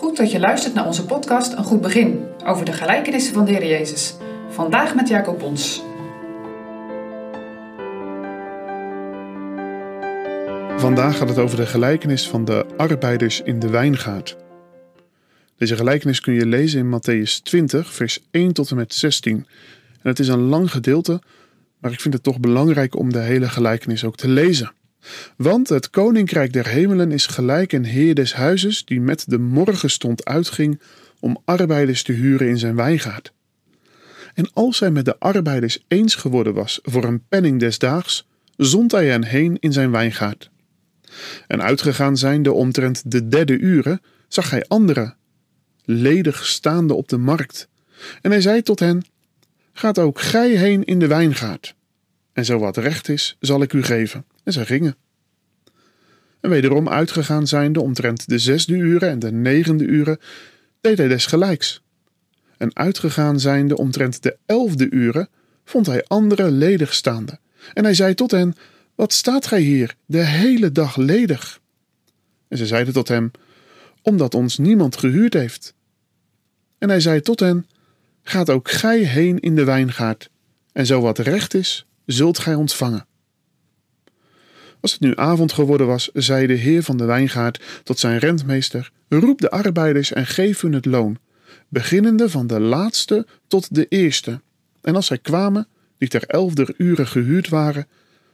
Goed dat je luistert naar onze podcast Een Goed Begin over de gelijkenissen van de Heer Jezus. Vandaag met Jacob Bons. Vandaag gaat het over de gelijkenis van de arbeiders in de wijngaard. Deze gelijkenis kun je lezen in Matthäus 20, vers 1 tot en met 16. En het is een lang gedeelte, maar ik vind het toch belangrijk om de hele gelijkenis ook te lezen. Want het koninkrijk der hemelen is gelijk een heer des huizes die met de morgenstond uitging om arbeiders te huren in zijn wijngaard. En als hij met de arbeiders eens geworden was voor een penning des daags, zond hij hen heen in zijn wijngaard. En uitgegaan zijnde omtrent de derde uren, zag hij anderen, ledig staande op de markt. En hij zei tot hen: Gaat ook gij heen in de wijngaard. En zo wat recht is, zal ik u geven. En zij gingen. En wederom uitgegaan zijnde omtrent de zesde uren en de negende uren, deed hij desgelijks. En uitgegaan zijnde omtrent de elfde uren, vond hij anderen ledig staande. En hij zei tot hen: Wat staat gij hier de hele dag ledig? En ze zeiden tot hem: Omdat ons niemand gehuurd heeft. En hij zei tot hen: Gaat ook gij heen in de wijngaard, en zo wat recht is, zult gij ontvangen. Als het nu avond geworden was, zei de heer van de wijngaard tot zijn rentmeester: Roep de arbeiders en geef hun het loon, beginnende van de laatste tot de eerste. En als zij kwamen, die ter elfder uren gehuurd waren,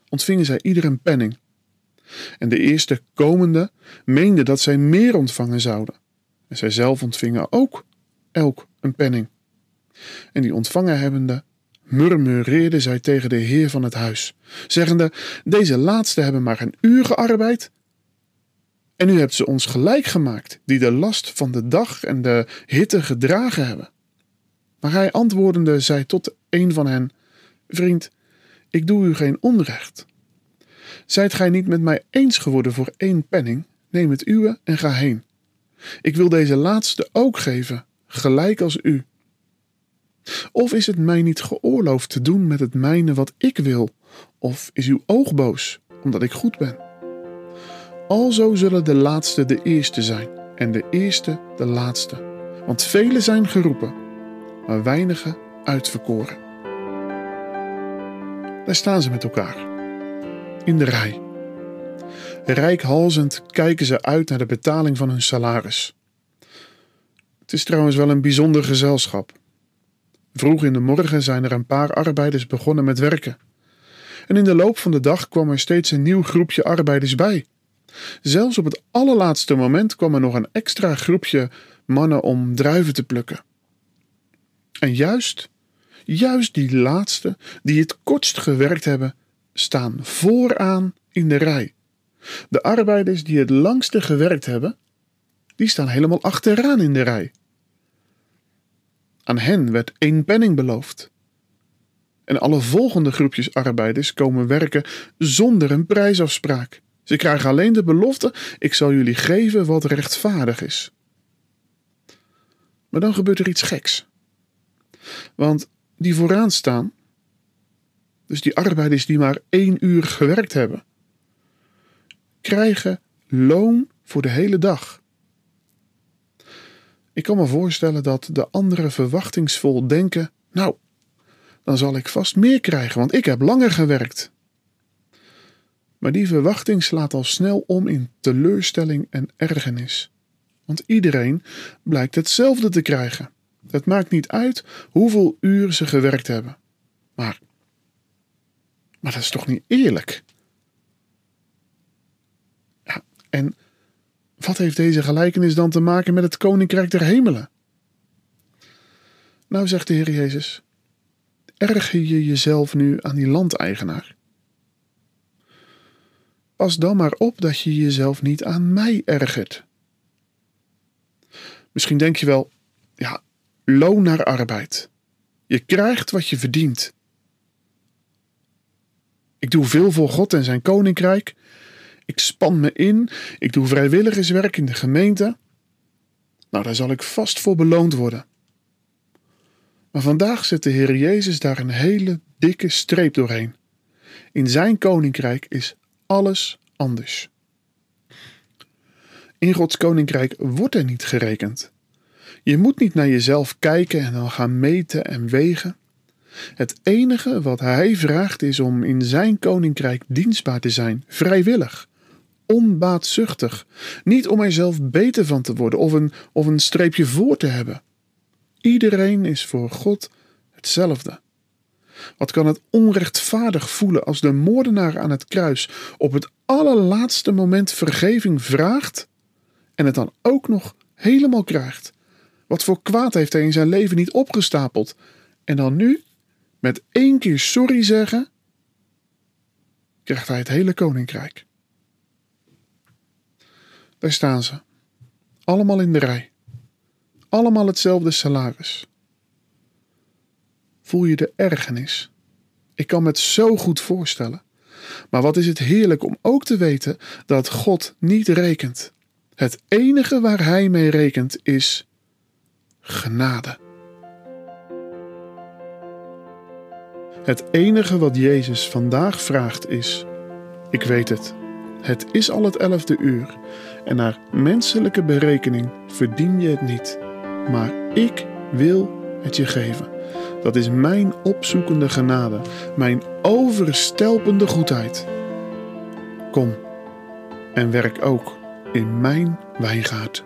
ontvingen zij ieder een penning. En de eerste komende meende dat zij meer ontvangen zouden. En zij zelf ontvingen ook elk een penning. En die ontvangen hebbende murmureerde zij tegen de heer van het huis, zeggende: Deze laatste hebben maar een uur gearbeid. En u hebt ze ons gelijk gemaakt, die de last van de dag en de hitte gedragen hebben. Maar hij antwoordende zei tot een van hen: Vriend, ik doe u geen onrecht. Zijt gij niet met mij eens geworden voor één penning? Neem het uwe en ga heen. Ik wil deze laatste ook geven, gelijk als u. Of is het mij niet geoorloofd te doen met het mijne wat ik wil? Of is uw oog boos, omdat ik goed ben? Alzo zullen de laatste de eerste zijn, en de eerste de laatste. Want velen zijn geroepen, maar weinigen uitverkoren. Daar staan ze met elkaar, in de rij. Rijkhalzend kijken ze uit naar de betaling van hun salaris. Het is trouwens wel een bijzonder gezelschap. Vroeg in de morgen zijn er een paar arbeiders begonnen met werken. En in de loop van de dag kwam er steeds een nieuw groepje arbeiders bij. Zelfs op het allerlaatste moment kwam er nog een extra groepje mannen om druiven te plukken. En juist, juist die laatste, die het kortst gewerkt hebben, staan vooraan in de rij. De arbeiders die het langste gewerkt hebben, die staan helemaal achteraan in de rij. Aan hen werd één penning beloofd. En alle volgende groepjes arbeiders komen werken zonder een prijsafspraak. Ze krijgen alleen de belofte: ik zal jullie geven wat rechtvaardig is. Maar dan gebeurt er iets geks. Want die vooraan staan, dus die arbeiders die maar één uur gewerkt hebben, krijgen loon voor de hele dag. Ik kan me voorstellen dat de anderen verwachtingsvol denken: Nou, dan zal ik vast meer krijgen, want ik heb langer gewerkt. Maar die verwachting slaat al snel om in teleurstelling en ergernis. Want iedereen blijkt hetzelfde te krijgen. Het maakt niet uit hoeveel uur ze gewerkt hebben. Maar, maar dat is toch niet eerlijk? Ja, en wat heeft deze gelijkenis dan te maken met het koninkrijk der hemelen? Nou, zegt de Heer Jezus, erger je jezelf nu aan die landeigenaar? Pas dan maar op dat je jezelf niet aan mij ergert. Misschien denk je wel, ja, loon naar arbeid. Je krijgt wat je verdient. Ik doe veel voor God en zijn koninkrijk ik span me in, ik doe vrijwilligerswerk in de gemeente. Nou, daar zal ik vast voor beloond worden. Maar vandaag zet de Heer Jezus daar een hele dikke streep doorheen. In zijn koninkrijk is alles anders. In Gods koninkrijk wordt er niet gerekend. Je moet niet naar jezelf kijken en dan gaan meten en wegen. Het enige wat hij vraagt is om in zijn koninkrijk dienstbaar te zijn, vrijwillig, onbaatzuchtig, niet om er zelf beter van te worden of een, of een streepje voor te hebben. Iedereen is voor God hetzelfde. Wat kan het onrechtvaardig voelen als de moordenaar aan het kruis op het allerlaatste moment vergeving vraagt en het dan ook nog helemaal krijgt? Wat voor kwaad heeft hij in zijn leven niet opgestapeld? En dan nu, met één keer sorry zeggen, krijgt hij het hele koninkrijk. Daar staan ze, allemaal in de rij, allemaal hetzelfde salaris. Voel je de ergernis? Ik kan me het zo goed voorstellen. Maar wat is het heerlijk om ook te weten dat God niet rekent. Het enige waar Hij mee rekent is genade. Het enige wat Jezus vandaag vraagt is: Ik weet het, het is al het elfde uur en naar menselijke berekening verdien je het niet, maar ik wil het je geven. Dat is mijn opzoekende genade, mijn overstelpende goedheid. Kom en werk ook in mijn wijngaard.